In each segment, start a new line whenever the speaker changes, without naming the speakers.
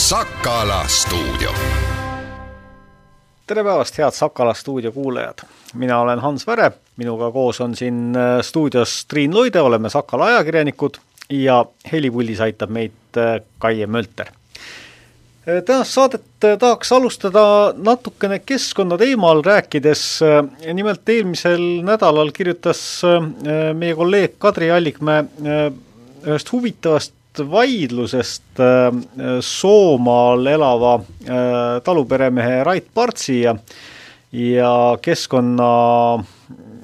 Sakala stuudio.
tere päevast, head Sakala stuudio kuulajad! mina olen Hans Väre, minuga koos on siin äh, stuudios Triin Loide, oleme Sakala ajakirjanikud ja helipuldis aitab meid äh, Kaie Mölter. Äh, tänast saadet tahaks alustada natukene keskkonna teemal rääkides, nimelt eelmisel nädalal kirjutas meie kolleeg Kadri Allikmäe ühest huvitavast vaidlusest Soomaal elava taluperemehe Rait Partsi ja ja keskkonna,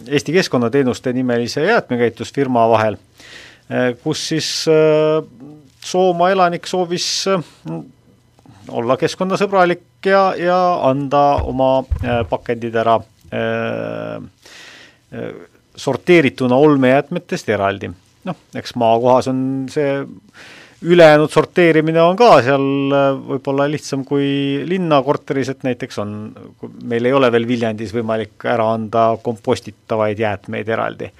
Eesti Keskkonnateenuste nimelise jäätmekäitlusfirma vahel, kus siis Soomaa elanik soovis olla keskkonnasõbralik ja, ja anda oma pakendid ära sorteerituna olmejäätmetest eraldi. Noh, eks maakohas on see ülejäänud sorteerimine on ka seal äh, võib-olla lihtsam kui linnakorteris, et näiteks on, meil ei ole veel Viljandis võimalik ära anda kompostitavaid jäätmeid eraldi.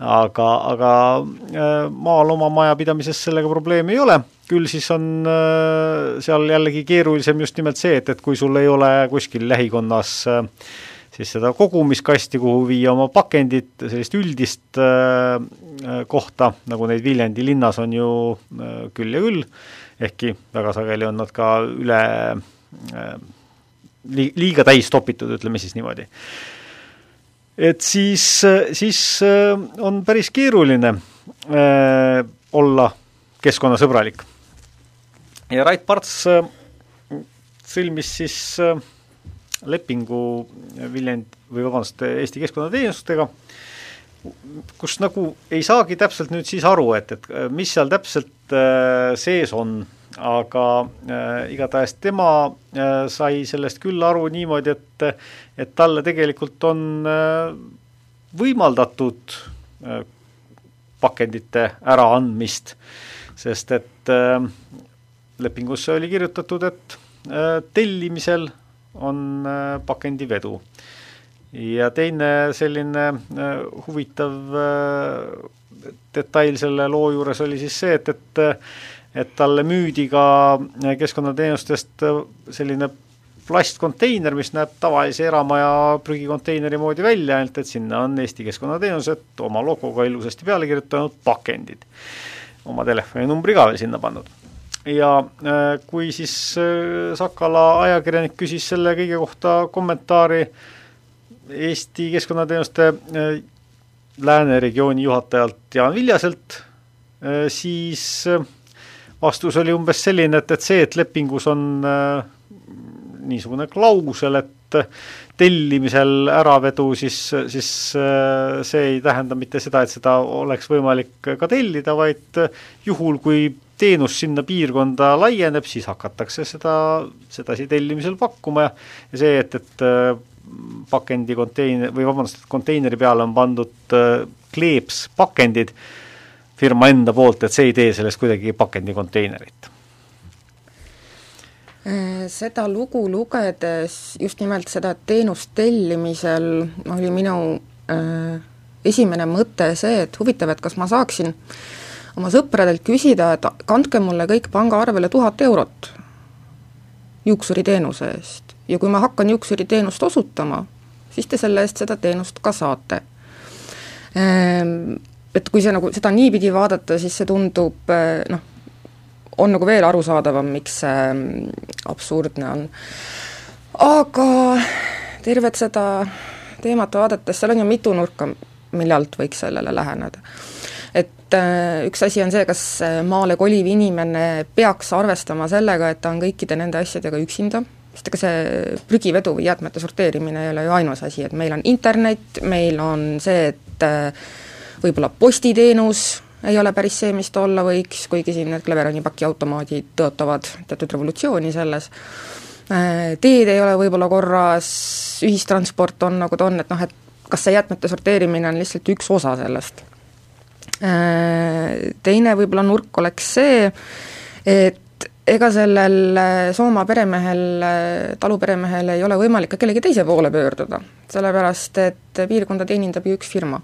aga, aga äh, maal oma majapidamises sellega probleemi ei ole, küll siis on äh, seal jällegi keerulisem just nimelt see, et, et kui sul ei ole kuskil lähikonnas äh, siis seda kogumiskasti, kuhu viia oma pakendid, sellist üldist äh, äh, kohta, nagu neid Viljandi linnas on ju äh, küll ja küll, ehkki väga sageli on nad ka üle äh, li-, liiga täis topitud, ütleme siis niimoodi. et siis, siis äh, on päris keeruline äh, olla keskkonnasõbralik. ja Rait Parts sõlmis siis lepingu Viljand- või vabandust, Eesti Keskkonnateenustega, kus nagu ei saagi täpselt nüüd siis aru, et, et mis seal täpselt sees on, aga igatahes tema sai sellest küll aru niimoodi, et et talle tegelikult on võimaldatud pakendite äraandmist, sest et lepingusse oli kirjutatud, et tellimisel on äh, pakendivedu. ja teine selline äh, huvitav äh, detail selle loo juures oli siis see, et, et et talle müüdi ka keskkonnateenustest selline plastkonteiner, mis näeb tavalise eramaja prügikonteineri moodi välja, ainult et sinna on Eesti Keskkonnateenused oma logoga ilusasti peale kirjutanud pakendid. oma telefoninumbri ka veel sinna pannud ja äh, kui siis äh, Sakala ajakirjanik küsis selle kõige kohta kommentaari Eesti Keskkonnateenuste äh, lääneregiooni juhatajalt Jaan Viljaselt, siis vastus oli umbes selline, et, et see, et lepingus on niisugune klausel, et tellimisel äravedu, siis, siis see ei tähenda mitte seda, et seda oleks võimalik ka tellida, vaid juhul, kui teenus sinna piirkonda laieneb, siis hakatakse seda sedasi tellimisel pakkuma ja ja see, et, et äh, pakendi konteiner, või vabandust, et konteineri peale on pandud äh, kleeps pakendid firma enda poolt, et see ei tee sellest kuidagi pakendikonteinerit.
Äh, seda lugu lugedes, just nimelt seda teenust tellimisel oli minu äh, esimene mõte see, et huvitav, et kas ma saaksin äh, oma sõpradelt küsida, et kandke mulle kõik pangaarvele tuhat eurot juuksuriteenuse eest ja kui ma hakkan juuksuriteenust osutama, siis te selle eest seda teenust ka saate. Ehm, et kui see nagu, seda niipidi vaadata, siis see tundub eh, noh, on nagu veel arusaadavam, miks see mm, absurdne on. aga tervet seda teemat vaadates, seal on ju mitu nurka, mille alt võiks sellele läheneda et äh, üks asi on see, kas äh, maale koliv inimene peaks arvestama sellega, et ta on kõikide nende asjadega üksinda, sest ega see prügivedu või jäätmete sorteerimine ei ole ju ainus asi, et meil on internet, meil on see, et äh, võib-olla postiteenus ei ole päris see, mis ta olla võiks, kuigi siin need Cleveroni pakiautomaadid tõotavad teatud revolutsiooni selles, teed ei ole võib-olla korras, ühistransport on nagu ta on, et noh, et kas see jäätmete sorteerimine on lihtsalt üks osa sellest teine võib-olla nurk oleks see, et ega sellel äh, Soomaa peremehel, äh, taluperemehel ei ole võimalik ka kellegi teise poole pöörduda, sellepärast et piirkonda teenindab ju üks firma.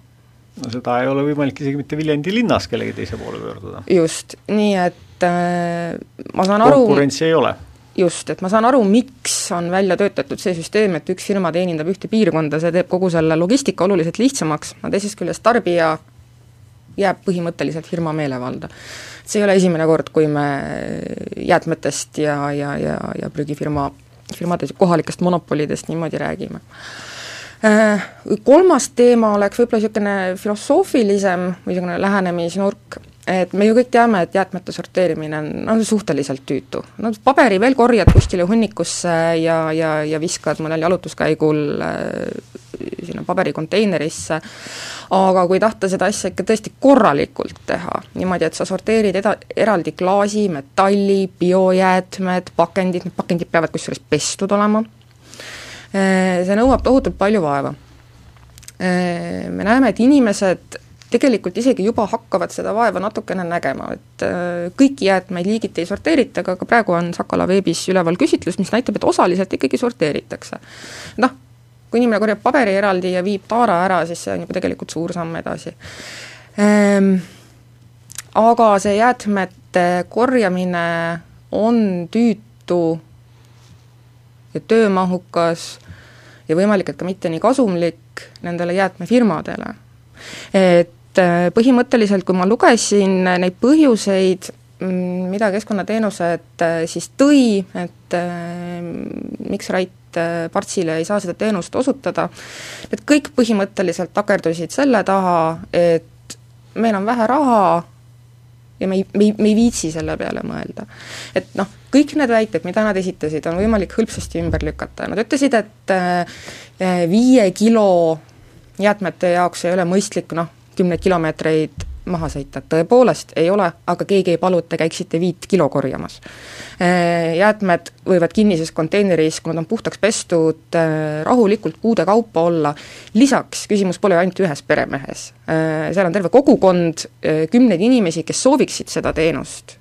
no seda ei ole võimalik isegi mitte Viljandi linnas kellegi teise poole pöörduda.
just, nii et äh, ma saan aru
konkurentsi ei ole?
just, et ma saan aru, miks on välja töötatud see süsteem, et üks firma teenindab ühte piirkonda, see teeb kogu selle logistika oluliselt lihtsamaks, aga teisest küljest tarbija jääb põhimõtteliselt firma meelevalda. see ei ole esimene kord, kui me jäätmetest ja, ja, ja, ja prügifirma, firmade kohalikest monopolidest niimoodi räägime äh, Kolmas teema oleks võib-olla niisugune filosoofilisem või niisugune lähenemisnurk, et me ju kõik teame, et jäätmete sorteerimine on, on suhteliselt tüütu. no paberi veel korjad kuskile hunnikusse ja, ja, ja viskad mõnel jalutuskäigul äh, sinna paberikonteinerisse, aga kui tahta seda asja ikka tõesti korralikult teha, niimoodi, et sa sorteerid eda-, eraldi klaasi, metalli, biojäätmed, pakendid, need pakendid peavad kusjuures pestud olema, see nõuab tohutult palju vaeva. Me näeme, et inimesed tegelikult isegi juba hakkavad seda vaeva natukene nägema, et kõiki jäätmeid liigiti ei sorteerita, aga ka praegu on Sakala veebis üleval küsitlus, mis näitab, et osaliselt ikkagi sorteeritakse. noh, kui inimene korjab paberi eraldi ja viib taara ära, siis see on juba tegelikult suur samm edasi ehm,. Aga see jäätmete korjamine on tüütu ja töömahukas ja võimalik, et ka mitte nii kasumlik nendele jäätmefirmadele. et põhimõtteliselt, kui ma lugesin neid põhjuseid, mm, mida Keskkonnateenused eh, siis tõi, et miks Rait äh, Partsile ei saa seda teenust osutada, et kõik põhimõtteliselt takerdusid selle taha, et meil on vähe raha ja me ei, me ei, me ei viitsi selle peale mõelda. et noh, kõik need väited, mida nad esitasid, on võimalik hõlpsasti ümber lükata nad ütlesid, et äh, viie kilo jäätmete jaoks ei ole mõistlik noh, kümneid kilomeetreid maha sõita, tõepoolest ei ole, aga keegi ei palu, et te käiksite viit kilo korjamas. Äh, jäätmed võivad kinnises konteineris, kui nad on puhtaks pestud, äh, rahulikult kuude kaupa olla, lisaks küsimus pole ainult ühes peremehes. Äh, seal on terve kogukond, kümneid inimesi, kes sooviksid seda teenust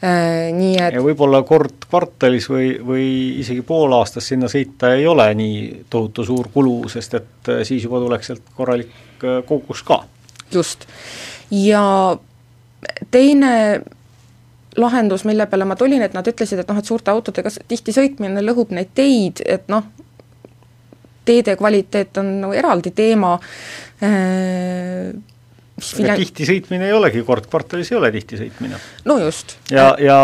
nii et
ja võib-olla kord kvartalis või, või isegi pool aastas sinna sõita ei ole nii tohutu suur kulu, sest et siis juba tuleks sealt korralik kogus ka
just. ja teine lahendus, mille peale ma tulin, et nad ütlesid, et noh, et suurte autodega tihti sõitmine lõhub neid teid, et noh, teede kvaliteet on nagu eraldi teema äh,,
aga tihti sõitmine ei olegi, kord kvartalis ei ole tihti sõitmine.
no just.
ja, ja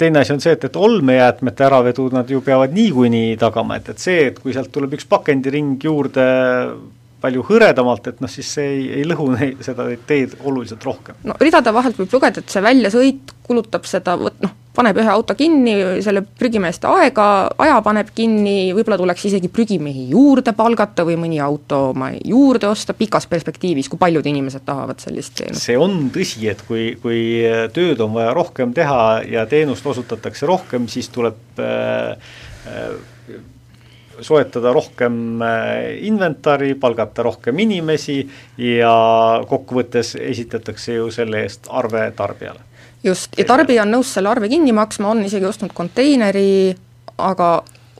teine asi on see, et, et olmejäätmete äravedu nad ju peavad niikuinii tagama, et, et see, et kui sealt tuleb üks pakendiring juurde palju hõredamalt, et noh, siis see ei, ei lõhu neid, seda teed oluliselt rohkem.
no ridade vahelt võib lugeda, et see väljasõit kulutab seda, vot noh, paneb ühe auto kinni, selle prügimeeste aega, aja paneb kinni, võib-olla tuleks isegi prügimehi juurde palgata või mõni auto oma juurde osta pikas perspektiivis, kui paljud inimesed tahavad sellist teenust?
see on tõsi, et kui, kui tööd on vaja rohkem teha ja teenust osutatakse rohkem, siis tuleb äh, äh, soetada rohkem äh, inventari, palgata rohkem inimesi ja kokkuvõttes esitatakse ju selle eest arve tarbijale.
Just, ja tarbija on nõus selle arve kinni maksma, on isegi ostnud konteineri, aga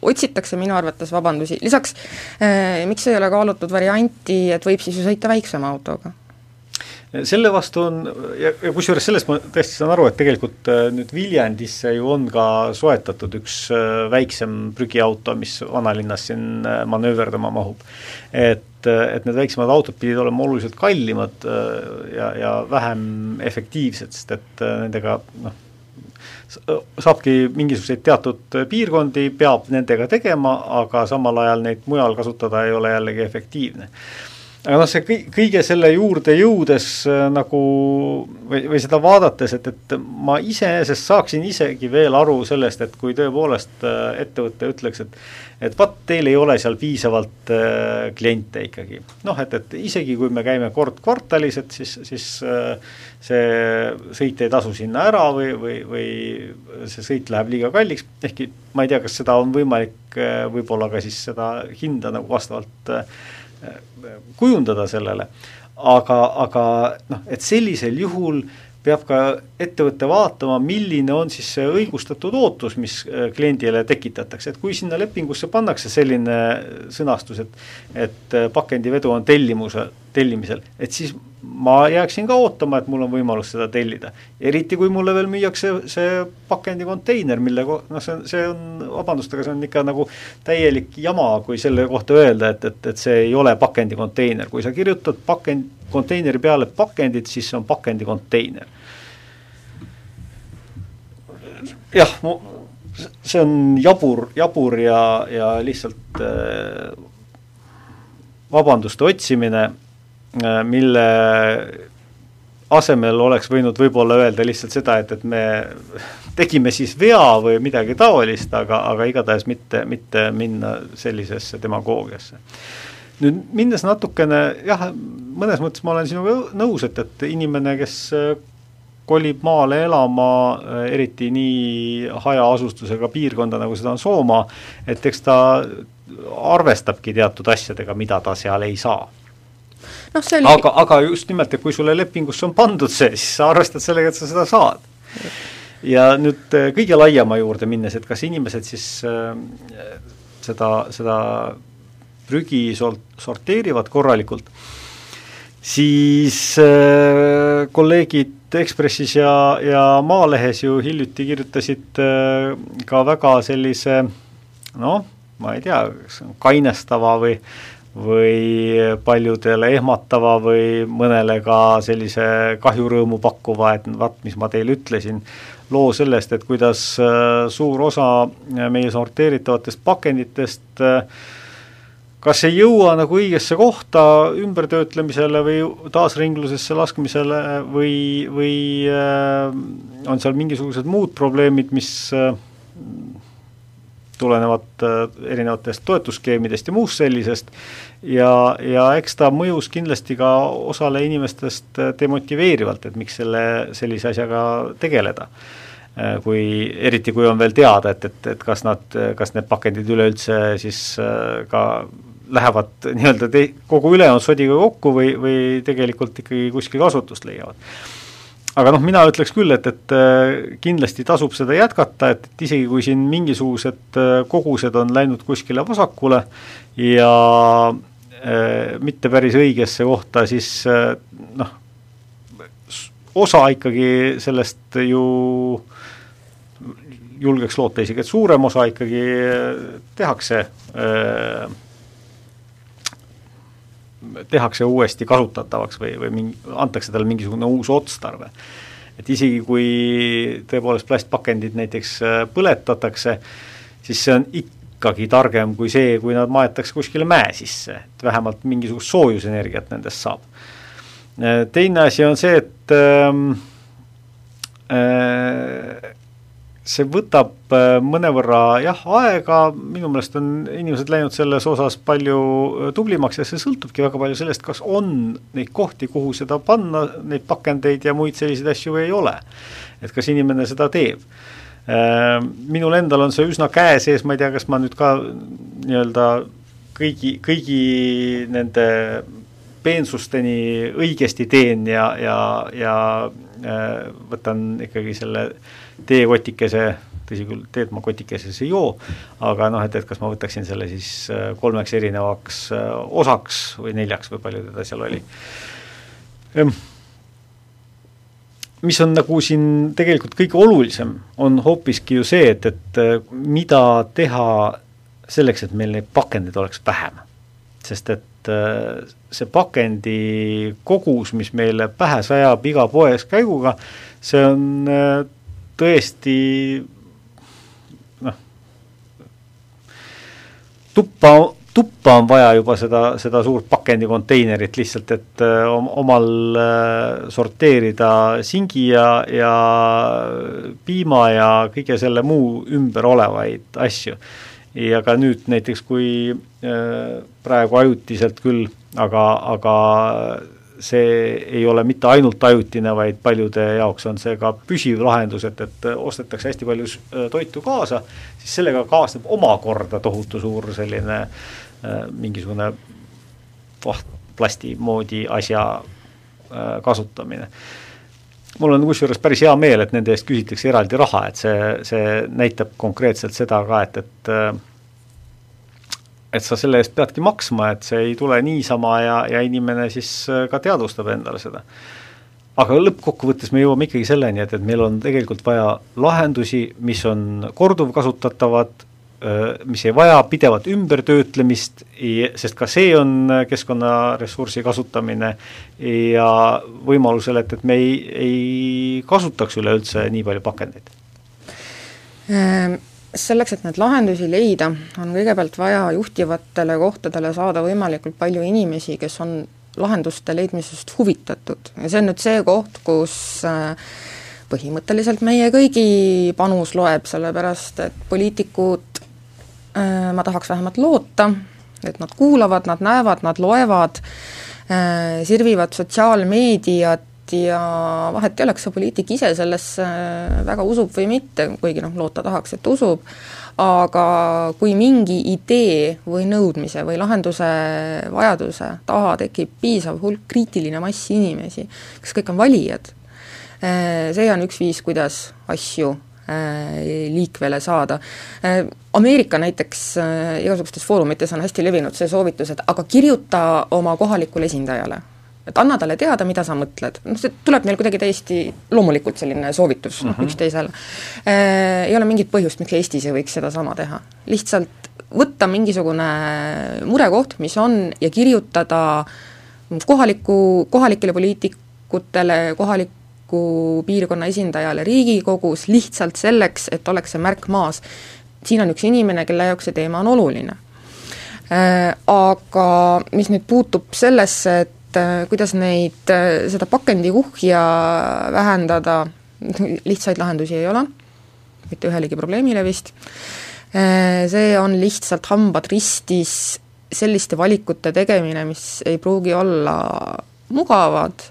otsitakse minu arvates vabandusi, lisaks eh, miks ei ole kaalutud varianti, et võib siis ju sõita väiksema autoga
selle vastu on, ja, ja kusjuures sellest ma tõesti saan aru, et tegelikult äh, nüüd Viljandisse ju on ka soetatud üks äh, väiksem prügiauto, mis vanalinnas siin äh, manööverdama mahub. et, et need väiksemad autod pidid olema oluliselt kallimad ja, ja vähem efektiivsed, sest et nendega noh, saabki mingisuguseid teatud piirkondi, peab nendega tegema, aga samal ajal neid mujal kasutada ei ole jällegi efektiivne aga noh, see kõik, kõige selle juurde jõudes äh, nagu või, või seda vaadates, et, et ma iseenesest saaksin isegi veel aru sellest, et kui tõepoolest äh, ettevõte ütleks, et et vaat, teil ei ole seal piisavalt äh, kliente ikkagi. noh, et, et isegi kui me käime kord kvartalis, et siis, siis äh, see sõit ei tasu sinna ära või, või, või see sõit läheb liiga kalliks, ehkki ma ei tea, kas seda on võimalik äh, võib-olla ka siis seda hinda nagu vastavalt äh, kujundada sellele, aga, aga noh, et sellisel juhul peab ka ettevõte vaatama, milline on siis see õigustatud ootus, mis äh, kliendile tekitatakse, et kui sinna lepingusse pannakse selline sõnastus, et et äh, pakendivedu on tellimuse tellimisel, et siis ma jääksin ka ootama, et mul on võimalus seda tellida. eriti, kui mulle veel müüakse see pakendikontseiner, mille ko-, noh, see on, see on, vabandust, aga see on ikka nagu täielik jama, kui selle kohta öelda, et, et, et see ei ole pakendikontseiner, kui sa kirjutad pakend, konteineri peale pakendit, siis see on pakendikontseiner. jah, see on jabur, jabur ja, ja lihtsalt äh, vabanduste otsimine mille asemel oleks võinud võib-olla öelda lihtsalt seda, et, et me tegime siis vea või midagi taolist, aga, aga igatahes mitte, mitte minna sellisesse demagoogiasse. nüüd minnes natukene jah, mõnes mõttes ma olen sinuga nõus, et, et inimene, kes äh, kolib maale elama, äh, eriti nii hajaasustusega piirkonda, nagu seda on Soomaa, et eks ta arvestabki teatud asjadega, mida ta seal ei saa
noh, see oli
aga, aga just nimelt, et kui sulle lepingusse on pandud see, siis sa arvestad sellega, et sa seda saad. ja nüüd äh, kõige laiema juurde minnes, et kas inimesed siis äh, seda, seda prügi sol-, sorteerivad korralikult, siis äh, kolleegid Ekspressis ja, ja Maalehes ju hiljuti kirjutasid äh, ka väga sellise noh, ma ei tea, kas kainestava või või paljudele ehmatava või mõnele ka sellise kahjurõõmu pakkuva, et vaat, mis ma teile ütlesin, loo sellest, et kuidas äh, suur osa meie sorteeritavatest pakenditest äh, kas ei jõua nagu õigesse kohta ümbertöötlemisele või taasringlusesse laskmisele või, või äh, on seal mingisugused muud probleemid, mis tulenevad äh, erinevatest toetusskeemidest ja muust sellisest ja, ja eks ta mõjus kindlasti ka osale inimestest äh, demotiveerivalt, et miks selle, sellise asjaga tegeleda. Äh, kui, eriti kui on veel teada, et, et, et kas nad, kas need pakendid üleüldse siis ka lähevad nii-öelda te-, kogu ülejäänud sodiga kokku või, või tegelikult ikkagi kuskil kasutust leiavad aga noh, mina ütleks küll, et, et äh, kindlasti tasub seda jätkata, et, et isegi kui siin mingisugused äh, kogused on läinud kuskile vasakule ja äh, mitte päris õigesse kohta, siis äh, noh, osa ikkagi sellest ju julgeks loota isegi, et suurem osa ikkagi tehakse äh, tehakse uuesti kasutatavaks või, või mingi, antakse talle mingisugune uus otstarve. et isegi, kui tõepoolest plastpakendid näiteks äh, põletatakse, siis see on ikkagi targem kui see, kui nad maetakse kuskile mäe sisse, et vähemalt mingisugust soojusenergiat nendest saab. Äh, teine asi on see, et ähm, äh, see võtab äh, mõnevõrra jah, aega, minu meelest on inimesed läinud selles osas palju äh, tublimaks ja see sõltubki väga palju sellest, kas on neid kohti, kuhu seda panna, neid pakendeid ja muid selliseid asju ei ole. et kas inimene seda teeb. Äh, minul endal on see üsna käe sees, ma ei tea, kas ma nüüd ka nii-öelda kõigi, kõigi nende peensusteni õigesti teen ja, ja, ja võtan ikkagi selle teekotikese, tõsi küll, teed ma kotikeses ei joo, aga noh, et, et kas ma võtaksin selle siis äh, kolmeks erinevaks äh, osaks või neljaks või palju teda seal oli. Ehm, mis on nagu siin tegelikult kõige olulisem, on hoopiski ju see, et, et äh, mida teha selleks, et meil neid pakendeid oleks vähem. sest et see pakendi kogus, mis meile pähe sajab iga poes käiguga, see on tõesti noh, tuppa, tuppa on vaja juba seda, seda suurt pakendikonteinerit lihtsalt, et äh, omal äh, sorteerida singi ja, ja piima ja kõige selle muu ümber olevaid asju. ja ka nüüd näiteks, kui äh, praegu ajutiselt küll, aga, aga see ei ole mitte ainult ajutine, vaid paljude jaoks on see ka püsiv lahendus, et, et ostetakse hästi palju äh, toitu kaasa, siis sellega kaasneb omakorda tohutu suur selline äh, mingisugune plasti moodi asja äh, kasutamine. mul on kusjuures päris hea meel, et nende eest küsitakse eraldi raha, et see, see näitab konkreetselt seda ka, et, et et sa selle eest peadki maksma, et see ei tule niisama ja, ja inimene siis äh, ka teadvustab endale seda. aga lõppkokkuvõttes me jõuame ikkagi selleni, et, et meil on tegelikult vaja lahendusi, mis on korduvkasutatavad, äh, mis ei vaja pidevat ümbertöötlemist, sest ka see on keskkonnaressursi kasutamine ja võimalusel, et, et me ei, ei kasutaks üleüldse nii palju pakendeid
ähm selleks, et neid lahendusi leida, on kõigepealt vaja juhtivatele kohtadele saada võimalikult palju inimesi, kes on lahenduste leidmisest huvitatud. Ja see on nüüd see koht, kus äh, põhimõtteliselt meie kõigi panus loeb, sellepärast et poliitikud, äh, ma tahaks vähemalt loota, et nad kuulavad, nad näevad, nad loevad, äh, sirvivad sotsiaalmeediat, ja vahet ei ole, kas see poliitik ise sellesse väga usub või mitte, kuigi noh, loota tahaks, et usub, aga kui mingi idee või nõudmise või lahenduse vajaduse taha tekib piisav hulk kriitiline mass inimesi, kes kõik on valijad, eh, see on üks viis, kuidas asju eh, liikvele saada. Ameerika näiteks igasugustes foorumites on hästi levinud see soovitus, et aga kirjuta oma kohalikule esindajale et anna talle teada, mida sa mõtled, noh see tuleb meil kuidagi täiesti loomulikult, selline soovitus noh, mhm. üksteisele äh,. Ei ole mingit põhjust, miks Eestis ei võiks sedasama teha. lihtsalt võtta mingisugune murekoht, mis on, ja kirjutada kohaliku, kohalikele poliitikutele, kohaliku piirkonna esindajale Riigikogus lihtsalt selleks, et oleks see märk maas. siin on üks inimene, kelle jaoks see teema on oluline äh,. Aga mis nüüd puutub sellesse, et et äh, kuidas neid, äh, seda pakendikuhja vähendada, lihtsaid lahendusi ei ole, mitte ühelegi probleemile vist, äh, see on lihtsalt hambad ristis selliste valikute tegemine, mis ei pruugi olla mugavad,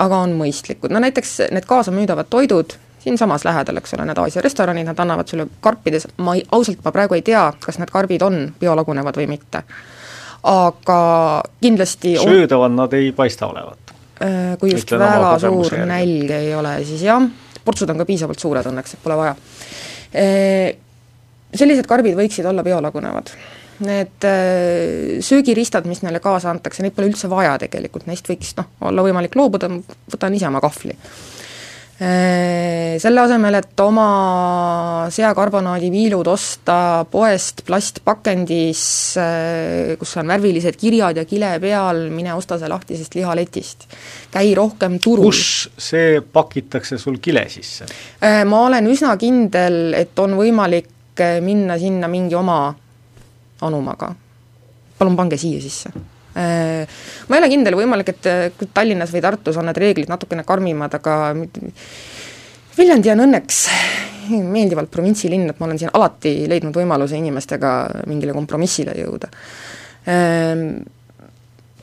aga on mõistlikud, no näiteks need kaasamüüdavad toidud, siinsamas lähedal, eks ole, need Aasia restoranid, nad annavad sulle karpides, ma ei, ausalt ma praegu ei tea, kas need karbid on biolagunevad või mitte aga kindlasti
söödavad nad ei paista olevat?
Äh, kui just Ütlen väga suur nälg ei ole, siis jah, portsud on ka piisavalt suured õnneks, et pole vaja. Äh, sellised karbid võiksid olla biolagunevad. Need äh, söögiristad, mis neile kaasa antakse, neid pole üldse vaja tegelikult, neist võiks noh, olla võimalik loobuda, võtan ise oma kahvli selle asemel, et oma seakarbonaadiviilud osta poest plastpakendis, äh, kus on värvilised kirjad ja kile peal, mine osta see lahtisest lihaletist. käi rohkem turul.
kus see pakitakse sul kile sisse?
Äh, ma olen üsna kindel, et on võimalik minna sinna mingi oma anumaga. palun pange siia sisse ma ei ole kindel, võimalik, et äh, Tallinnas või Tartus on need reeglid natukene karmimad, aga Viljandi on õnneks meeldivalt provintsilinn, et ma olen siin alati leidnud võimaluse inimestega mingile kompromissile jõuda. Ähm,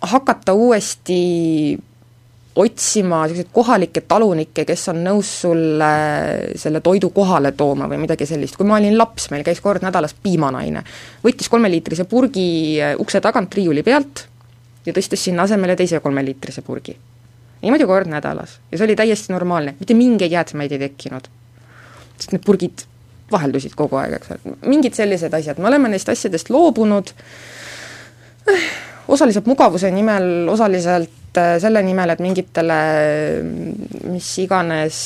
hakata uuesti otsima niisuguseid kohalikke talunikke, kes on nõus sulle selle toidu kohale tooma või midagi sellist, kui ma olin laps, meil käis kord nädalas piimanaine, võttis kolmeliitrise purgi ukse tagant riiuli pealt, ja tõstis sinna asemele teise kolmeliitrise purgi. niimoodi kord nädalas. Ja see oli täiesti normaalne, mitte mingeid jäätmeid ei tekkinud. sest need purgid vaheldusid kogu aeg, eks ole, mingid sellised asjad, me oleme neist asjadest loobunud, osaliselt mugavuse nimel, osaliselt eh, selle nimel, et mingitele mis iganes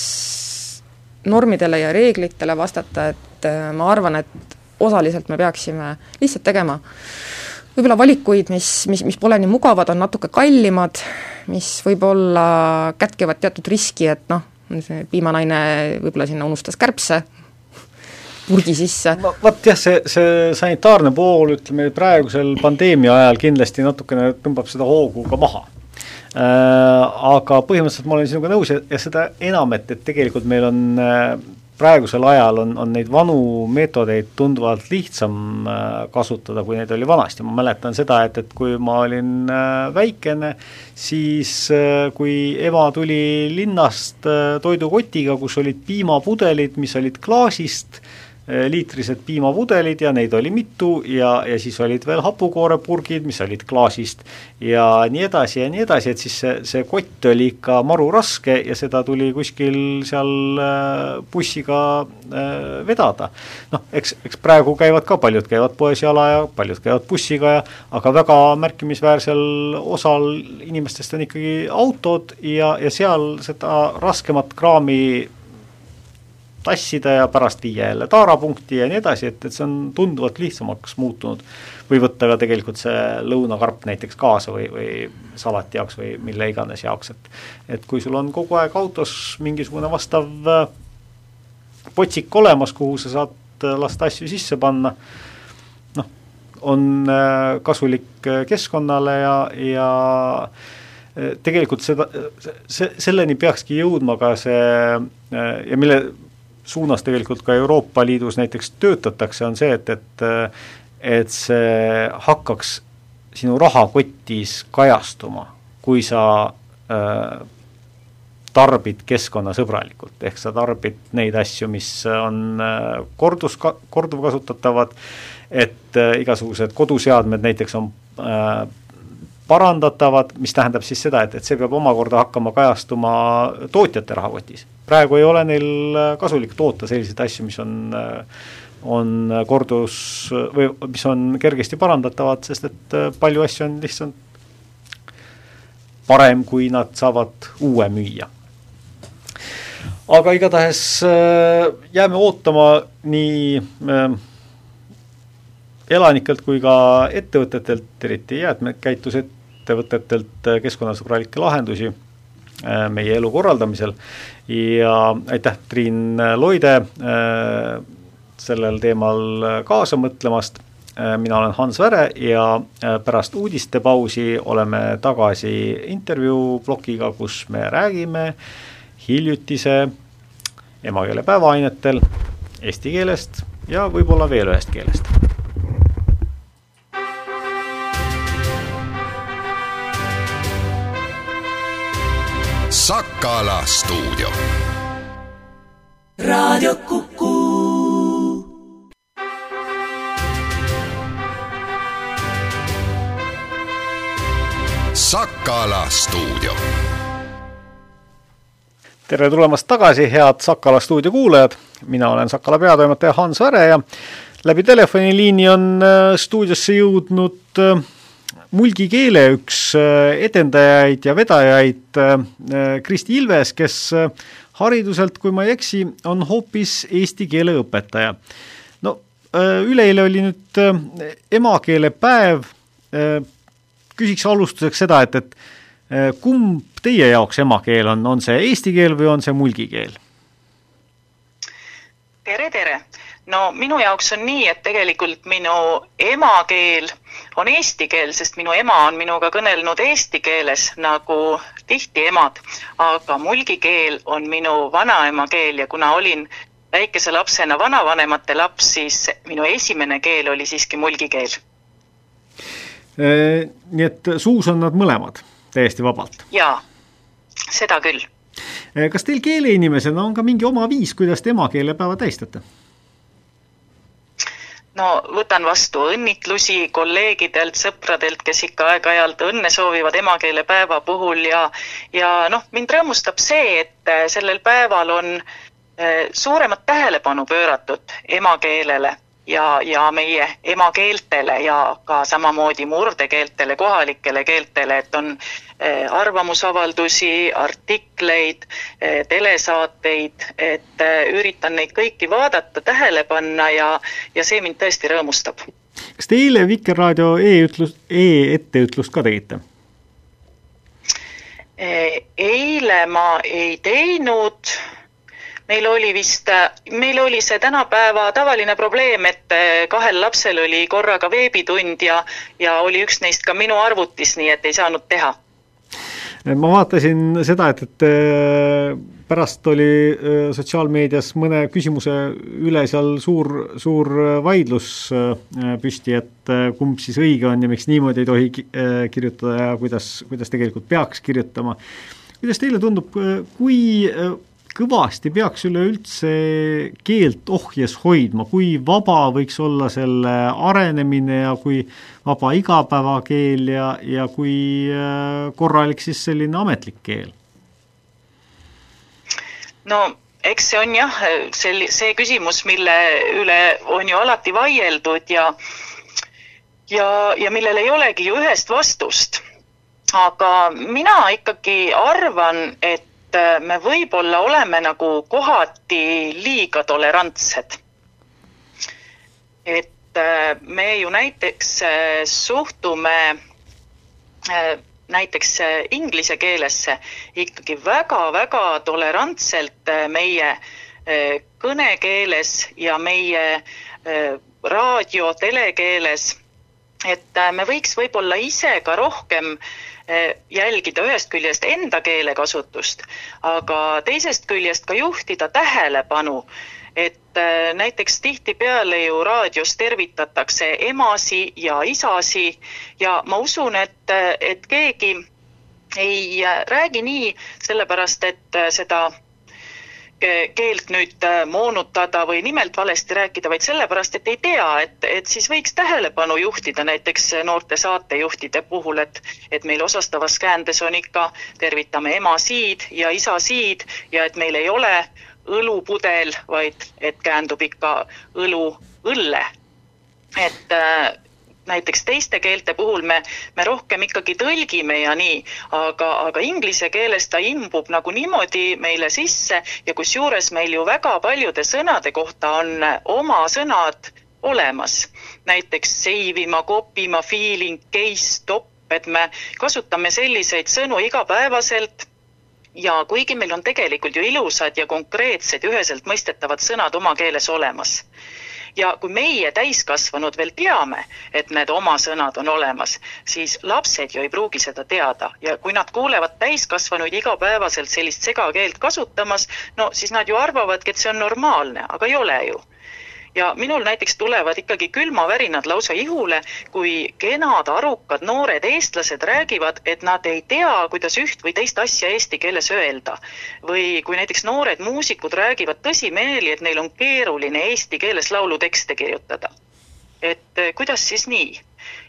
normidele ja reeglitele vastata, et eh, ma arvan, et osaliselt me peaksime lihtsalt tegema võib-olla valikuid, mis, mis, mis pole nii mugavad, on natuke kallimad, mis võib-olla kätkevad teatud riski, et noh, see piimanaine võib-olla sinna unustas kärbse, purgi sisse.
no vot jah, see, see sanitaarne pool, ütleme praegusel pandeemia ajal kindlasti natukene tõmbab seda hoogu ka maha äh,. Aga põhimõtteliselt ma olen sinuga nõus ja, ja seda enam, et, et tegelikult meil on äh, praegusel ajal on, on neid vanu meetodeid tunduvalt lihtsam äh, kasutada, kui neid oli vanasti, ma mäletan seda, et, et kui ma olin äh, väikene, siis äh, kui ema tuli linnast toidukotiga, kus olid piimapudelid, mis olid klaasist, liitrised piimapudelid ja neid oli mitu ja, ja siis olid veel hapukoorepurgid, mis olid klaasist ja nii edasi ja nii edasi, et siis see, see kott oli ikka maru raske ja seda tuli kuskil seal eh, bussiga äh, vedada. noh, eks, eks praegu käivad ka, paljud käivad poes jala ja paljud käivad bussiga ja aga väga märkimisväärsel osal inimestest on ikkagi autod ja, ja seal seda raskemat kraami tassida ja pärast viia jälle taarapunkti ja nii edasi, et, et see on tunduvalt lihtsamaks muutunud. või võtta ka tegelikult see lõunakarp näiteks kaasa või, või salati jaoks või mille iganes jaoks, et et kui sul on kogu aeg autos mingisugune vastav äh, potsik olemas, kuhu sa saad äh, lasta asju sisse panna, noh, on äh, kasulik keskkonnale ja, ja tegelikult seda, see, selleni peakski jõudma ka see ja mille suunas tegelikult ka Euroopa Liidus näiteks töötatakse, on see, et, et et see hakkaks sinu rahakotis kajastuma, kui sa äh, tarbid keskkonnasõbralikult, ehk sa tarbid neid asju, mis on äh, kordus, korduvkasutatavad, et äh, igasugused koduseadmed näiteks on äh, parandatavad, mis tähendab siis seda, et, et see peab omakorda hakkama kajastuma tootjate rahakotis. praegu ei ole neil äh, kasulik toota selliseid asju, mis on äh, on kordus või mis on kergesti parandatavad, sest et äh, palju asju on lihtsalt parem, kui nad saavad uue müüa. aga igatahes jääme ootama nii elanikelt kui ka ettevõtetelt, eriti jäätmekäitused, ettevõtetelt äh, keskkonnasõbralikke lahendusi äh, meie elu korraldamisel. Ja aitäh, Triin Loide, äh, sellel teemal kaasa mõtlemast, mina olen Hans Väre ja pärast uudistepausi oleme tagasi intervjuu plokiga, kus me räägime hiljutise emakeelepäeva ainetel eesti keelest ja võib-olla veel ühest keelest
Sakala stuudio.
raadio Kuku.
Sakala stuudio.
tere tulemast tagasi, head Sakala stuudio kuulajad. mina olen Sakala peatoimetaja Hans Väre ja läbi telefoniliini on äh, stuudiosse jõudnud äh, mulgikeele üks äh, edendajaid ja vedajaid äh, äh, Kristi Ilves, kes hariduselt, kui ma ei eksi, on hoopis eesti keele õpetaja. no üleeile oli nüüd emakeelepäev, küsiks alustuseks seda, et, et kumb teie jaoks emakeel on, on see eesti keel või on see mulgikeel?
tere, tere! no minu jaoks on nii, et tegelikult minu emakeel on eesti keel, sest minu ema on minuga kõnelnud eesti keeles nagu tihti emad, aga mulgi keel on minu vanaema keel ja kuna olin väikese lapsena vanavanemate laps, siis minu esimene keel oli siiski mulgi keel.
nii et suus on nad mõlemad täiesti vabalt?
jaa, seda küll.
kas teil keeleinimesena on ka mingi oma viis, kuidas te emakeelepäeva tähistate?
No võtan vastu õnnitlusi kolleegidelt, sõpradelt, kes ikka aeg-ajalt õnne soovivad emakeelepäeva puhul ja ja noh, mind rõõmustab see, et äh, sellel päeval on äh, suuremat tähelepanu pööratud emakeelele ja, ja meie emakeeltele ja ka samamoodi murdekeeltele, kohalikele keeltele, et on Eh, arvamusavaldusi, artikleid, eh, telesaateid, et eh, üritan neid kõiki vaadata, tähele panna ja, ja see mind tõesti rõõmustab.
kas te eile Vikerraadio e-ütlus e, e-etteütlust ka tegite?
eile ma ei teinud meil oli vist, meil oli see tänapäeva tavaline probleem, et kahel lapsel oli korraga veebitund ja, ja oli üks neist ka minu arvutis, nii et ei saanud teha
ma vaatasin seda, et, et äh, pärast oli äh, sotsiaalmeedias mõne küsimuse üle seal suur, suur vaidlus äh, püsti, et kumb siis õige on ja miks niimoodi ei tohi kirjutada ja kuidas, kuidas tegelikult peaks kirjutama. kuidas teile tundub, kui kõvasti peaks üleüldse keelt ohjes hoidma, kui vaba võiks olla selle arenemine ja kui vaba igapäevakeel ja, ja kui äh, korralik siis selline ametlik keel?
no eks see on jah, sel-, see küsimus, mille üle on ju alati vaieldud ja ja, ja millel ei olegi ju ühest vastust. aga mina ikkagi arvan, et me võib-olla oleme nagu kohati liiga tolerantsed. et me ju näiteks suhtume näiteks äh, inglise keelesse ikkagi väga-väga tolerantselt äh, meie äh, kõnekeeles ja meie raadio, telekeeles. et me võiks võib-olla ise ka rohkem jälgida ühest küljest enda keelekasutust, aga teisest küljest ka juhtida tähelepanu et äh, näiteks tihtipeale ju raadios tervitatakse emasi ja isasi ja ma usun, et, et keegi ei räägi nii sellepärast, et seda keelt nüüd moonutada või nimelt valesti rääkida, vaid sellepärast, et ei tea, et, et siis võiks tähelepanu juhtida näiteks noorte saatejuhtide puhul, et, et meil osastavas käändes on ikka tervitame emasiid ja isasiid ja et meil ei ole õlupudel, vaid et käändub ikka õlu õlle. et äh, näiteks teiste keelte puhul me, me rohkem ikkagi tõlgime ja nii, aga, aga inglise keeles ta imbub nagu niimoodi meile sisse ja kusjuures meil ju väga paljude sõnade kohta on oma sõnad olemas. näiteks save ima, kopima, feeling, case, stop, et me kasutame selliseid sõnu igapäevaselt ja kuigi meil on tegelikult ju ilusad ja konkreetsed ja üheselt mõistetavad sõnad oma keeles olemas ja kui meie, täiskasvanud, veel teame, et need oma sõnad on olemas, siis lapsed ju ei pruugi seda teada. Ja kui nad kuulevad täiskasvanuid igapäevaselt sellist segakeelt kasutamas, no siis nad ju arvavadki, et see on normaalne, aga ei ole ju ja minul näiteks tulevad ikkagi külmavärinad lausa ihule, kui kenad, arukad noored eestlased räägivad, et nad ei tea, kuidas üht või teist asja eesti keeles öelda. või kui näiteks noored muusikud räägivad tõsimeeli, et neil on keeruline eesti keeles laulutekste kirjutada. et eh, kuidas siis nii?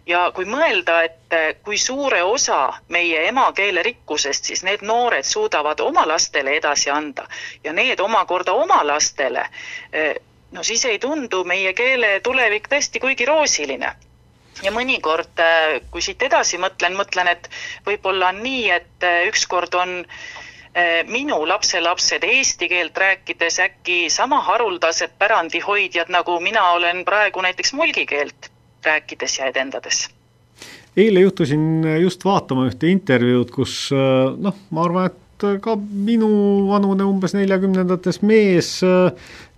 ja kui mõelda, et eh, kui suure osa meie emakeele rikkusest siis need noored suudavad oma lastele edasi anda ja need omakorda oma lastele eh, no siis ei tundu meie keele tulevik tõesti kuigi roosiline ja mõnikord, äh, kui siit edasi mõtlen, mõtlen, et võib-olla on nii, et äh, ükskord on äh, minu lapselapsed eesti keelt rääkides äkki sama haruldased pärandihoidjad, nagu mina olen praegu näiteks mulgi keelt rääkides ja edendades.
eile juhtusin just vaatama ühte intervjuud, kus noh, ma arvan, et ka minu vanune umbes neljakümnendates mees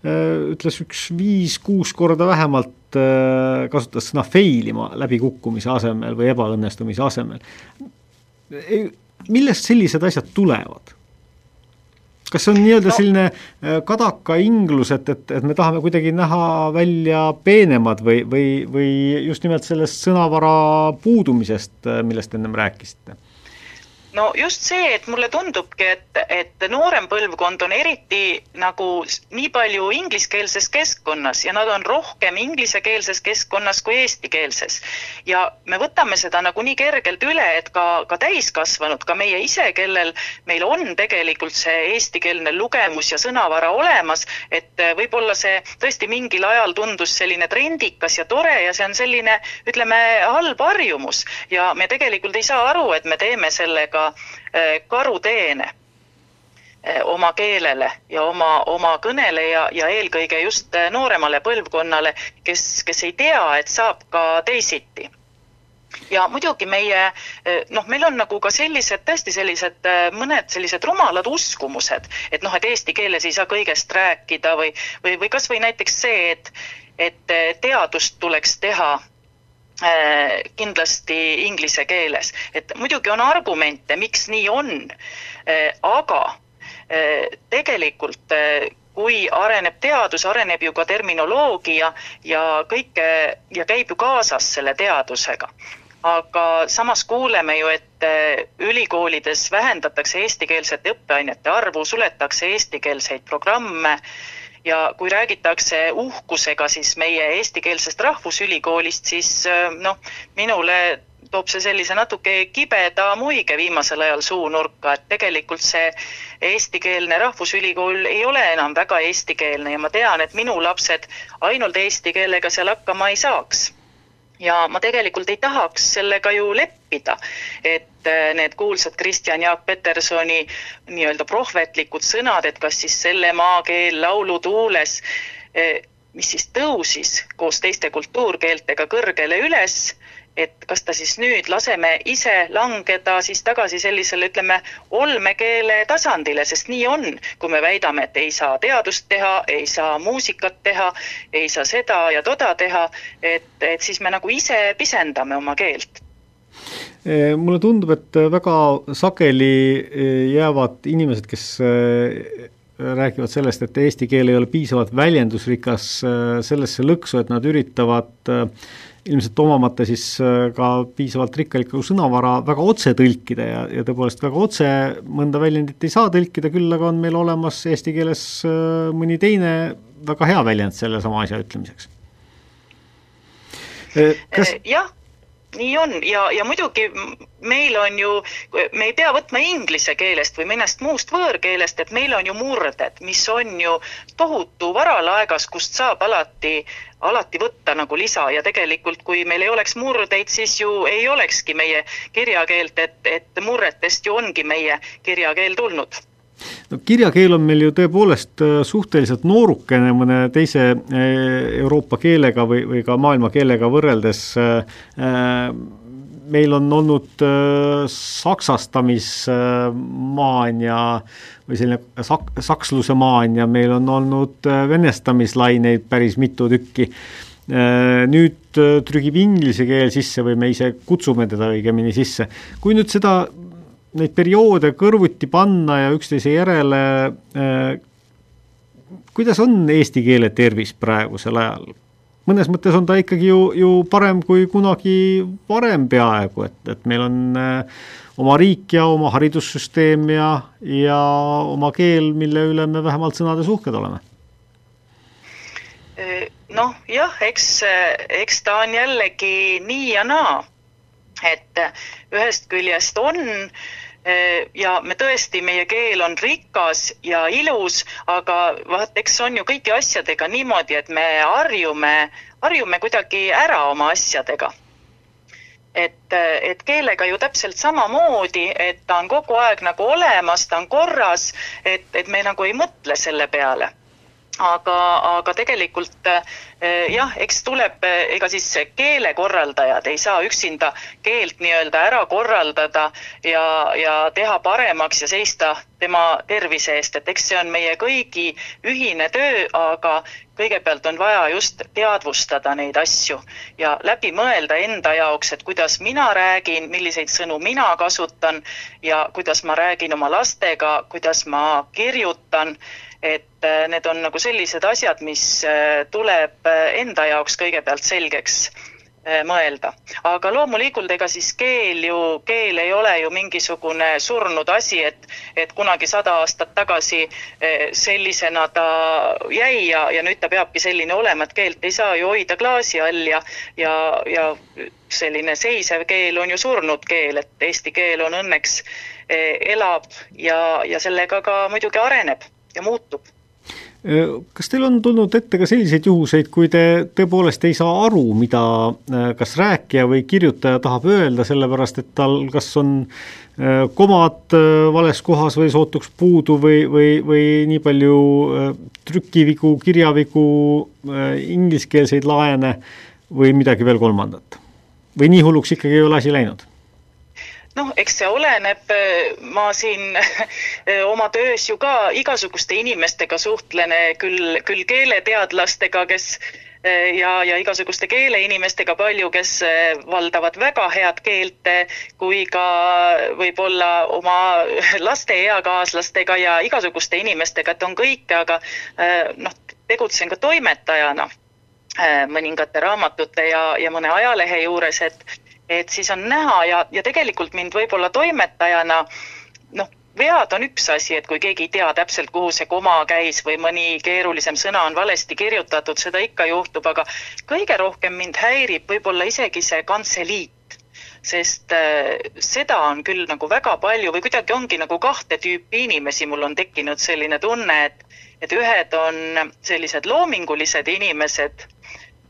Äh, ütles üks viis-kuus korda vähemalt äh, kasutas sõna fail ima läbikukkumise asemel või ebaõnnestumise asemel. millest sellised asjad tulevad? kas see on nii-öelda no. selline äh, kadaka inglus, et, et, et me tahame kuidagi näha välja peenemad või, või, või just nimelt sellest sõnavara puudumisest, millest ennem rääkisite?
No just see, et mulle tundubki, et, et noorem põlvkond on eriti nagu nii palju ingliskeelses keskkonnas ja nad on rohkem inglisekeelses keskkonnas kui eestikeelses. ja me võtame seda nagu nii kergelt üle, et ka, ka täiskasvanud, ka meie ise, kellel meil on tegelikult see eestikeelne lugemus ja sõnavara olemas, et võib-olla see tõesti mingil ajal tundus selline trendikas ja tore ja see on selline, ütleme, halb harjumus ja me tegelikult ei saa aru, et me teeme sellega Äh, karuteene äh, oma keelele ja oma, oma kõnele ja, ja eelkõige just äh, nooremale põlvkonnale, kes, kes ei tea, et saab ka teisiti. Ja muidugi meie noh, meil on nagu ka sellised, tõesti sellised mõned sellised rumalad uskumused, et noh, et eesti keeles ei saa kõigest rääkida või, või, või kasvõi näiteks see, et, et teadust tuleks teha kindlasti inglise keeles, et muidugi on argumente, miks nii on, äh, aga äh, tegelikult kui areneb teadus, areneb ju ka terminoloogia ja kõike ja käib ju kaasas selle teadusega. aga samas kuuleme ju, et ülikoolides vähendatakse eestikeelsete õppeainete arvu, suletakse eestikeelseid programme ja kui räägitakse uhkusega siis meie eestikeelsest rahvusülikoolist, siis noh, minule toob see sellise natuke kibeda muige viimasel ajal suunurka, et tegelikult see eestikeelne rahvusülikool ei ole enam väga eestikeelne ja ma tean, et minu lapsed ainult eesti keelega seal hakkama ei saaks ja ma tegelikult ei tahaks sellega ju leppida, et äh, need kuulsad Kristjan Jaak Petersoni nii-öelda prohvetlikud sõnad, et kas siis selle maakeel laulutuules, äh, mis siis tõusis koos teiste kultuurkeeltega kõrgele üles et kas ta siis nüüd laseme ise langeda siis tagasi sellisele, ütleme, olmekeele tasandile, sest nii on, kui me väidame, et ei saa teadust teha, ei saa muusikat teha, ei saa seda ja toda teha, et, et siis me nagu ise pisendame oma keelt.
Eh, mulle tundub, et väga sageli eh, jäävad inimesed, kes eh, räägivad sellest, et eesti keel ei ole piisavalt väljendusrikas sellesse lõksu, et nad üritavad ilmselt omamata siis äh, ka piisavalt rikkalikku sõnavara väga otse tõlkida ja, ja tõepoolest väga otse mõnda väljendit ei saa tõlkida, küll aga on meil olemas eesti keeles äh, mõni teine väga hea väljend sellesama asja ütlemiseks.
Äh, kas jah nii on. Ja, ja muidugi meil on ju, me ei pea võtma inglise keelest või mõnest muust võõrkeelest, et meil on ju murded, mis on ju tohutu varalaegas, kust saab alati, alati võtta nagu lisa. Ja tegelikult, kui meil ei oleks murdeid, siis ju ei olekski meie kirjakeelt, et, et murretest ju ongi meie kirjakeel tulnud
no kirjakeel on meil ju tõepoolest äh, suhteliselt noorukene mõne teise äh, Euroopa keelega või, või ka maailma keelega võrreldes äh, meil on olnud saksastamismaania või selline sak-, saksluse maania, meil on olnud venestamislaineid päris mitu tükki. Nüüd trügib inglise keel sisse või me ise kutsume teda õigemini sisse. kui nüüd seda neid perioode kõrvuti panna ja üksteise järele äh,, kuidas on eesti keele tervis praegusel ajal? mõnes mõttes on ta ikkagi ju, ju parem kui kunagi varem peaaegu, et, et meil on äh, oma riik ja oma haridussüsteem ja, ja oma keel, mille üle me vähemalt sõnades uhked oleme
noh, jah, eks, eks ta on jällegi nii ja naa. et ühest küljest on äh, Äh, ja me tõesti, meie keel on rikas ja ilus, aga vaat, eks on ju kõigi asjadega niimoodi, et me harjume, harjume kuidagi ära oma asjadega. et, et keelega ju täpselt samamoodi, et ta on kogu aeg nagu olemas, ta on korras, et, et me nagu ei mõtle selle peale aga, aga tegelikult eh, jah, eks tuleb, eh, ega siis keelekorraldajad ei saa üksinda keelt nii-öelda ära korraldada ja, ja teha paremaks ja seista tema tervise eest, et eks see on meie kõigi ühine töö, aga kõigepealt on vaja just teadvustada neid asju ja läbi mõelda enda jaoks, et kuidas mina räägin, milliseid sõnu mina kasutan ja kuidas ma räägin oma lastega, kuidas ma kirjutan et äh, need on nagu sellised asjad, mis äh, tuleb äh, enda jaoks kõigepealt selgeks mõelda. aga loomulikult, ega siis keel ju, keel ei ole ju mingisugune surnud asi, et, et kunagi sada aastat tagasi sellisena ta jäi ja, ja nüüd ta peabki selline olema, et keelt ei saa ju hoida klaasi all ja, ja, ja selline seisev keel on ju surnud keel, et eesti keel on õnneks elab ja, ja sellega ka muidugi areneb ja muutub.
kas teil on tulnud ette ka selliseid juhuseid, kui te tõepoolest ei saa aru, mida kas rääkija või kirjutaja tahab öelda, sellepärast et tal kas on komad vales kohas või sootuks puudu või, või, või nii palju trükivigu, kirjavigu, ingliskeelseid laene või midagi veel kolmandat? või nii hulluks ikkagi ei ole asi läinud?
Noh, eks see oleneb, ma siin oma töös ju ka igasuguste inimestega suhtlen, küll, küll keeleteadlastega, kes ja, ja igasuguste keeleinimestega palju, kes valdavad väga head keelt, kui ka võib-olla oma laste eakaaslastega ja igasuguste inimestega, et on kõike, aga noh, tegutsen ka toimetajana mõningate raamatute ja, ja mõne ajalehe juures, et et siis on näha ja, ja tegelikult mind võib-olla toimetajana noh, vead on üks asi, et kui keegi ei tea täpselt, kuhu see koma käis või mõni keerulisem sõna on valesti kirjutatud, seda ikka juhtub, aga kõige rohkem mind häirib võib-olla isegi see kantseliit sest äh, seda on küll nagu väga palju või kuidagi ongi nagu kahte tüüpi inimesi, mul on tekkinud selline tunne, et, et ühed on sellised loomingulised inimesed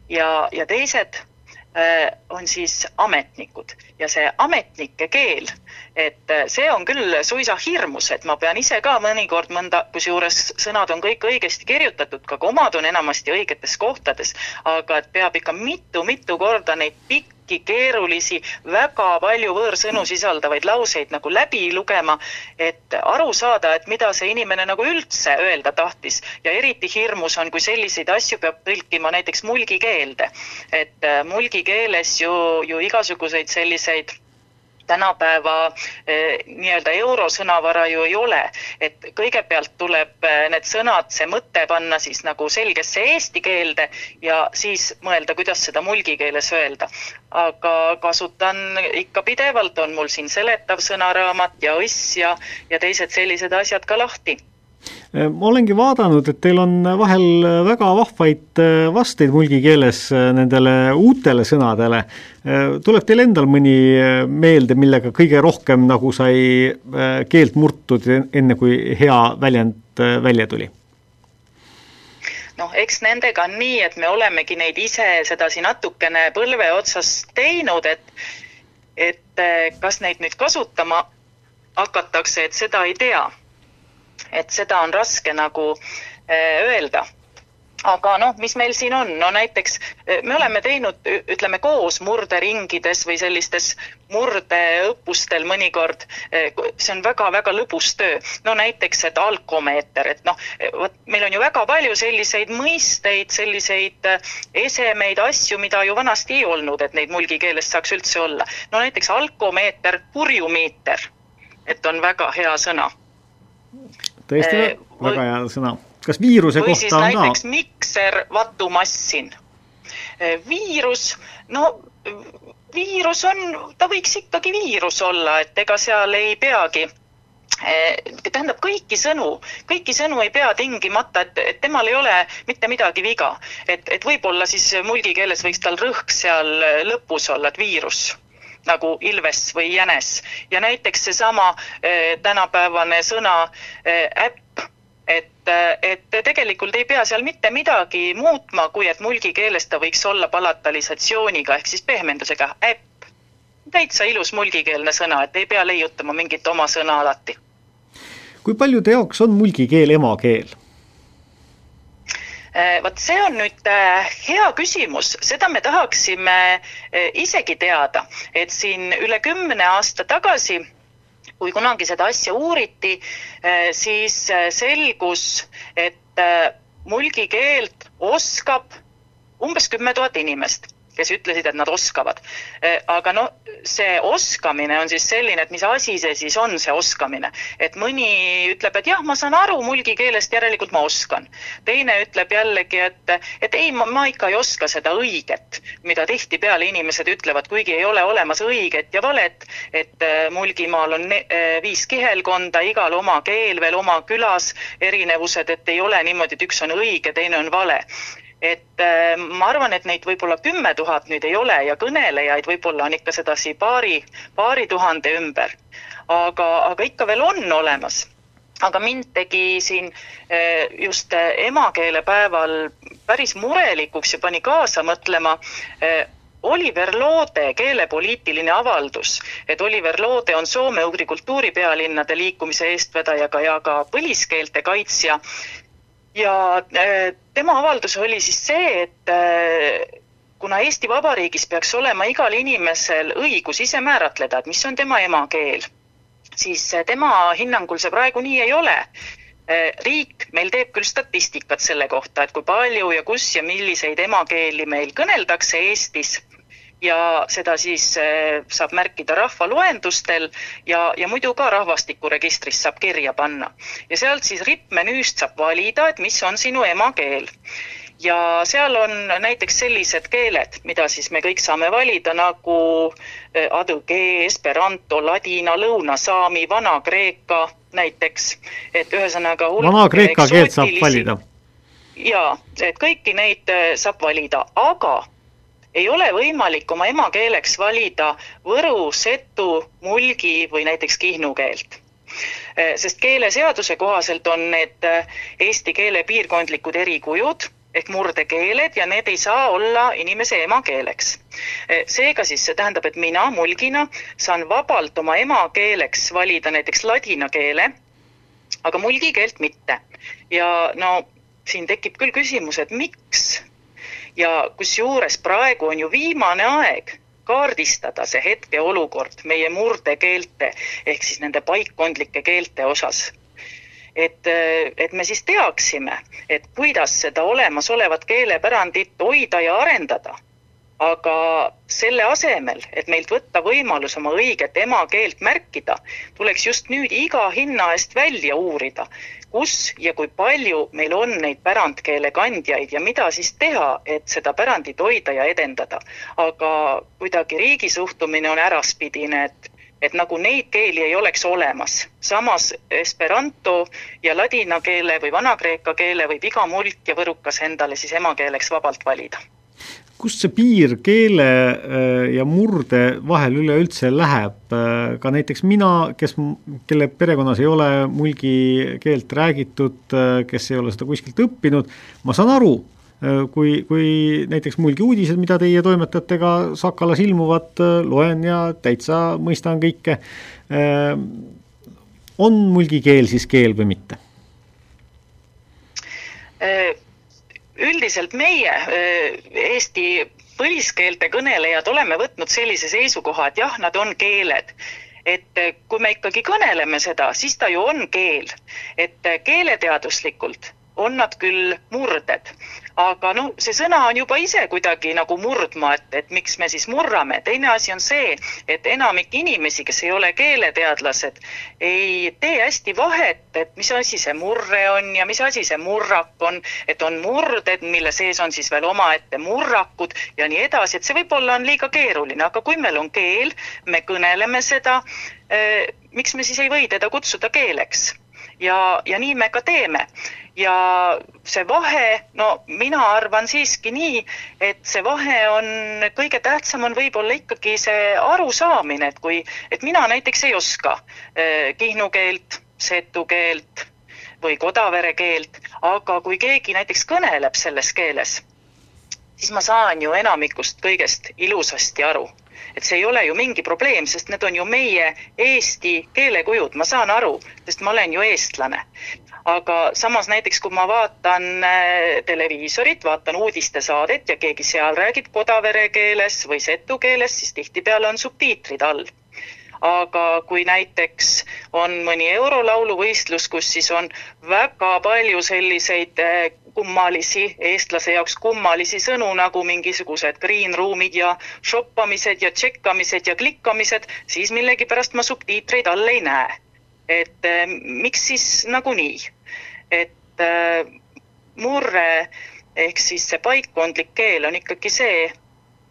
ja, ja teised on siis ametnikud ja see ametnike keel, et äh, see on küll suisa hirmus, et ma pean ise ka mõnikord mõnda, kusjuures sõnad on kõik õigesti kirjutatud, ka komad on enamasti õigetes kohtades, aga et peab ikka mitu-mitu korda neid pikki keerulisi, väga palju võõrsõnu sisaldavaid lauseid nagu läbi lugema, et aru saada, et mida see inimene nagu üldse öelda tahtis. ja eriti hirmus on, kui selliseid asju peab tõlkima näiteks mulgikeelde. et äh, mulgikeeles ju, ju igasuguseid selliseid tänapäeva eh, nii-öelda eurosõnavara ju ei ole, et kõigepealt tuleb eh, need sõnad, see mõte panna siis nagu selgesse eesti keelde ja siis mõelda, kuidas seda mulgi keeles öelda. aga kasutan ikka pidevalt, on mul siin seletav sõnaraamat ja õss ja, ja teised sellised asjad ka lahti
Äh, ma olengi vaadanud, et teil on vahel väga vahvaid vasteid mulgi keeles nendele uutele sõnadele. Tuleb teil endal mõni meelde, millega kõige rohkem nagu sai keelt murtud, enne kui hea väljend välja tuli?
noh, eks nendega on nii, et me olemegi neid ise sedasi natukene põlve otsas teinud, et et kas neid nüüd kasutama hakatakse, et seda ei tea et seda on raske nagu öelda aga noh, mis meil siin on, no näiteks eh, me oleme teinud, ütleme koos murderingides või sellistes murdeõppustel mõnikord, eh, see on väga-väga lõbus töö. no näiteks, et alkomeeter, et noh, vot meil on ju väga palju selliseid mõisteid, selliseid esemeid, asju, mida ju vanasti ei olnud, et neid mulgi keeles saaks üldse olla. no näiteks alkomeeter, purjumiiter, et on väga hea sõna
tõesti väga hea sõna. Kas viiruse
või
kohta on ka?
näiteks mikser, vatumassin. viirus, no viirus on, ta võiks ikkagi viirus olla, et ega seal ei peagi tähendab kõiki sõnu, kõiki sõnu ei pea tingimata, et, et temal ei ole mitte midagi viga. et, et võib-olla siis mulgi keeles võiks tal rõhk seal lõpus olla, et viirus nagu ilves või jänes ja näiteks seesama tänapäevane sõna äpp, et, et tegelikult ei pea seal mitte midagi muutma, kui et mulgi keeles ta võiks olla palatalisatsiooniga ehk siis pehmendusega äpp. täitsa ilus mulgikeelne sõna, et ei pea leiutama mingit oma sõna alati.
kui paljude jaoks on mulgikeel emakeel?
Äh, vot see on nüüd äh, hea küsimus, seda me tahaksime äh, isegi teada, et siin üle kümne aasta tagasi kui kunagi seda asja uuriti, siis selgus, et mulgikeelt oskab umbes kümme tuhat inimest kes ütlesid, et nad oskavad. E, aga no see oskamine on siis selline, et mis asi see siis on, see oskamine. et mõni ütleb, et jah, ma saan aru mulgi keelest, järelikult ma oskan. teine ütleb jällegi, et, et ei, ma ikka ei oska seda õiget, mida tihtipeale inimesed ütlevad, kuigi ei ole olemas õiget ja valet, et e, Mulgimaal on ne, e, viis kihelkonda, igal oma keel veel oma külas, erinevused, et ei ole niimoodi, et üks on õige, teine on vale et äh, ma arvan, et neid võib-olla kümme tuhat nüüd ei ole ja kõnelejaid võib-olla on ikka sedasi paari, paari tuhande ümber. aga, aga ikka veel on olemas. Aga mind tegi siin äh, just äh, emakeelepäeval päris murelikuks ja pani kaasa mõtlema Oliver Loode keelepoliitiline avaldus, et Oliver Loode on soome-ugri kultuuripealinnade liikumise eestvedaja ja ka põliskeelte kaitsja ja äh, tema avaldus oli siis see, et äh, kuna Eesti Vabariigis peaks olema igal inimesel õigus ise määratleda, et mis on tema emakeel, siis äh, tema hinnangul see praegu nii ei ole. riik meil teeb küll statistikat selle kohta, et kui palju ja kus ja milliseid emakeeli meil kõneldakse Eestis ja seda siis eh, saab märkida rahvaloendustel ja, ja muidu ka rahvastikuregistris saab kirja panna. ja sealt siis rippmenüüst saab valida, et mis on sinu emakeel ja seal on näiteks sellised keeled, mida siis me kõik saame valida nagu äh, adõgee, esperanto, ladina, lõunasaami, vana-kreeka näiteks, et ühesõnaga
vana-kreeka keelt saab valida?
jaa, et kõiki neid äh, saab valida, aga ei ole võimalik oma emakeeleks valida võru, setu, mulgi või näiteks kihnu keelt Eh, sest keeleseaduse kohaselt on need eh, eesti keele piirkondlikud erikujud ehk murdekeeled ja need ei saa olla inimese emakeeleks. Eh, seega siis see tähendab, et mina mulgina saan vabalt oma emakeeleks valida näiteks ladina keele, aga mulgi keelt mitte. ja no siin tekib küll küsimus, et miks ja kusjuures praegu on ju viimane aeg kaardistada see hetkeolukord meie murdekeelte ehk siis nende paikkondlike keelte osas. et, et me siis teaksime, et kuidas seda olemasolevat keelepärandit hoida ja arendada aga selle asemel, et meilt võtta võimalus oma õiget emakeelt märkida, tuleks just nüüd iga hinna eest välja uurida, kus ja kui palju meil on neid pärandkeele kandjaid ja mida siis teha, et seda pärandit hoida ja edendada. aga kuidagi riigi suhtumine on äraspidine, et et nagu neid keeli ei oleks olemas. samas esperanto ja ladina keele või vana-kreeka keele võib iga mulk ja võrukas endale siis emakeeleks vabalt valida
kust see piir keele äh, ja murde vahel üleüldse läheb, äh, ka näiteks mina, kes, kelle perekonnas ei ole mulgi keelt räägitud, äh, kes ei ole seda kuskilt õppinud, ma saan aru, kui, kui näiteks mulgi uudised, mida teie toimetajatega Sakalas ilmuvad, loen ja täitsa mõistan kõike, on mulgi keel siis keel või mitte?
Üldiselt meie Eesti põliskeelte kõnelejad oleme võtnud sellise seisukoha, et jah, nad on keeled et kui me ikkagi kõneleme seda, siis ta ju on keel. et keeleteaduslikult on nad küll murded, aga noh, see sõna on juba ise kuidagi nagu murdma, et, et miks me siis murrame. teine asi on see, et enamik inimesi, kes ei ole keeleteadlased, ei tee hästi vahet, et mis asi see murre on ja mis asi see murrak on, et on murded, mille sees on siis veel omaette murrakud ja nii edasi, et see võib-olla on liiga keeruline, aga kui meil on keel, me kõneleme seda eh,, miks me siis ei või teda kutsuda keeleks? Ja, ja nii me ka teeme. Ja see vahe, no mina arvan siiski nii, et see vahe on, kõige tähtsam on võib-olla ikkagi see arusaamine, et kui, et mina näiteks ei oska eh, kihnu keelt, setu keelt või kodavere keelt, aga kui keegi näiteks kõneleb selles keeles, siis ma saan ju enamikust kõigest ilusasti aru et see ei ole ju mingi probleem, sest need on ju meie eesti keelekujud, ma saan aru, sest ma olen ju eestlane. Aga samas näiteks, kui ma vaatan äh, televiisorit, vaatan uudistesaadet ja keegi seal räägib kodavere keeles või setu keeles, siis tihtipeale on subtiitrid all. Aga kui näiteks on mõni eurolauluvõistlus, kus siis on väga palju selliseid äh, kummalisi, eestlase jaoks kummalisi sõnu nagu mingisugused green room'id ja shoppamised ja tšekkamised ja klikkamised, siis millegipärast ma subtiitreid all ei näe et äh, miks siis nagunii, et äh, murre ehk siis see paikkondlik keel on ikkagi see,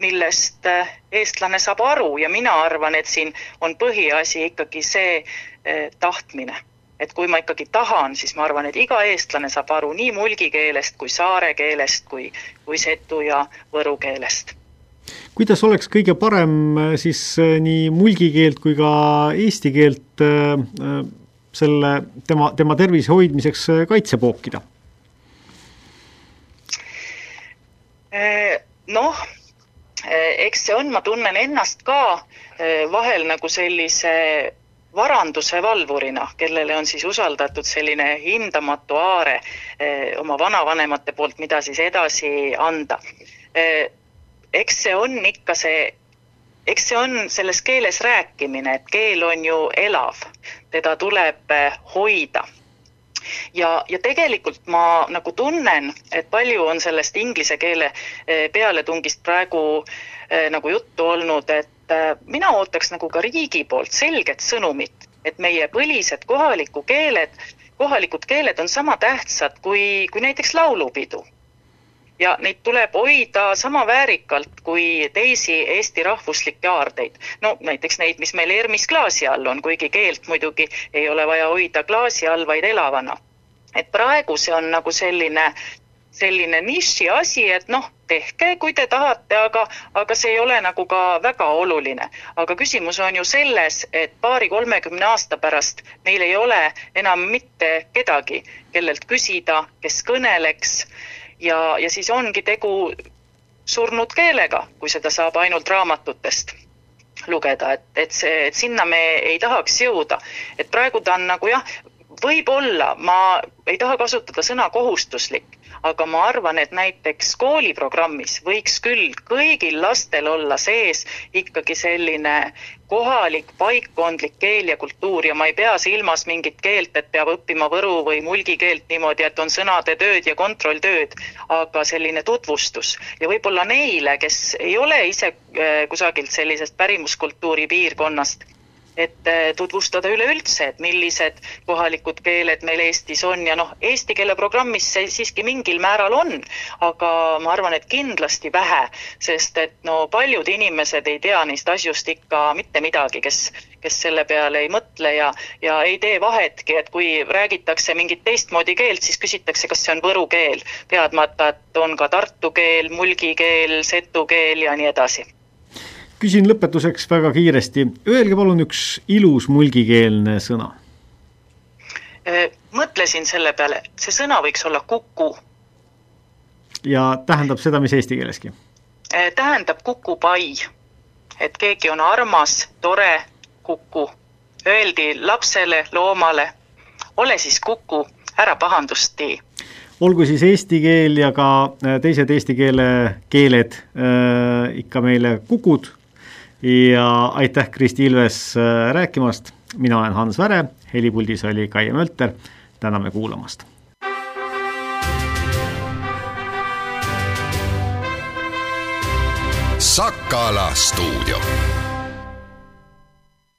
millest äh, eestlane saab aru ja mina arvan, et siin on põhiasi ikkagi see äh, tahtmine. Et kui ma ikkagi tahan, siis ma arvan, et iga eestlane saab aru nii mulgi keelest kui saare keelest kui, kui setu ja võru keelest
kuidas oleks kõige parem äh, siis äh, nii mulgi keelt kui ka eesti keelt äh, selle, tema, tema tervise hoidmiseks kaitse pookida?
noh, eks see on, ma tunnen ennast ka vahel nagu sellise varanduse valvurina, kellele on siis usaldatud selline hindamatu aare oma vanavanemate poolt, mida siis edasi anda. Eks see on ikka see, eks see on selles keeles rääkimine, et keel on ju elav, teda tuleb eh, hoida. Ja, ja tegelikult ma nagu tunnen, et palju on sellest inglise keele eh, pealetungist praegu eh, nagu juttu olnud, et mina ootaks nagu ka riigi poolt selget sõnumit, et meie põlised kohaliku keeled, kohalikud keeled on sama tähtsad kui, kui näiteks laulupidu ja neid tuleb hoida sama väärikalt kui teisi Eesti rahvuslikke aardeid. no näiteks neid, mis meil ERMis klaasi all on, kuigi keelt muidugi ei ole vaja hoida klaasi all, vaid elavana. et praegu see on nagu selline selline niši asi, et noh, tehke, kui te tahate, aga, aga see ei ole nagu ka väga oluline. aga küsimus on ju selles, et paari-kolmekümne aasta pärast meil ei ole enam mitte kedagi, kellelt küsida, kes kõneleks ja, ja siis ongi tegu surnud keelega, kui seda saab ainult raamatutest lugeda, et, et see, et sinna me ei tahaks jõuda. et praegu ta on nagu jah, võib-olla ma ei taha kasutada sõna kohustuslik aga ma arvan, et näiteks kooliprogrammis võiks küll kõigil lastel olla sees ikkagi selline kohalik paikkondlik keel ja kultuur. Ja ma ei pea silmas mingit keelt, et peab õppima võru või mulgi keelt niimoodi, et on sõnade tööd ja kontrolltööd, aga selline tutvustus. Ja võib-olla neile, kes ei ole ise äh, kusagilt sellisest pärimuskultuuri piirkonnast et äh, tutvustada üleüldse, et millised kohalikud keeled meil Eestis on ja noh, eesti keele programmis see siiski mingil määral on, aga ma arvan, et kindlasti vähe, sest et no paljud inimesed ei tea neist asjust ikka mitte midagi, kes, kes selle peale ei mõtle ja, ja ei tee vahetki, et kui räägitakse mingit teistmoodi keelt, siis küsitakse, kas see on võru keel, teadmata, et on ka tartu keel, mulgi keel, setu keel ja nii edasi
küsin lõpetuseks väga kiiresti, öelge palun üks ilus mulgikeelne sõna.
Äh, mõtlesin selle peale, see sõna võiks olla kuku.
ja tähendab seda, mis eesti keeleski?
Äh, tähendab kukupai, et keegi on armas, tore, kuku. Öeldi lapsele, loomale, ole siis kuku, ära pahandust tee
olgu siis eesti keel ja ka äh, teised eesti keele keeled äh, ikka meile kukud ja aitäh, Kristi Ilves äh, rääkimast, mina olen Hans Väre, helipuldis oli Kaie Mölter, täname kuulamast!
Sakala stuudio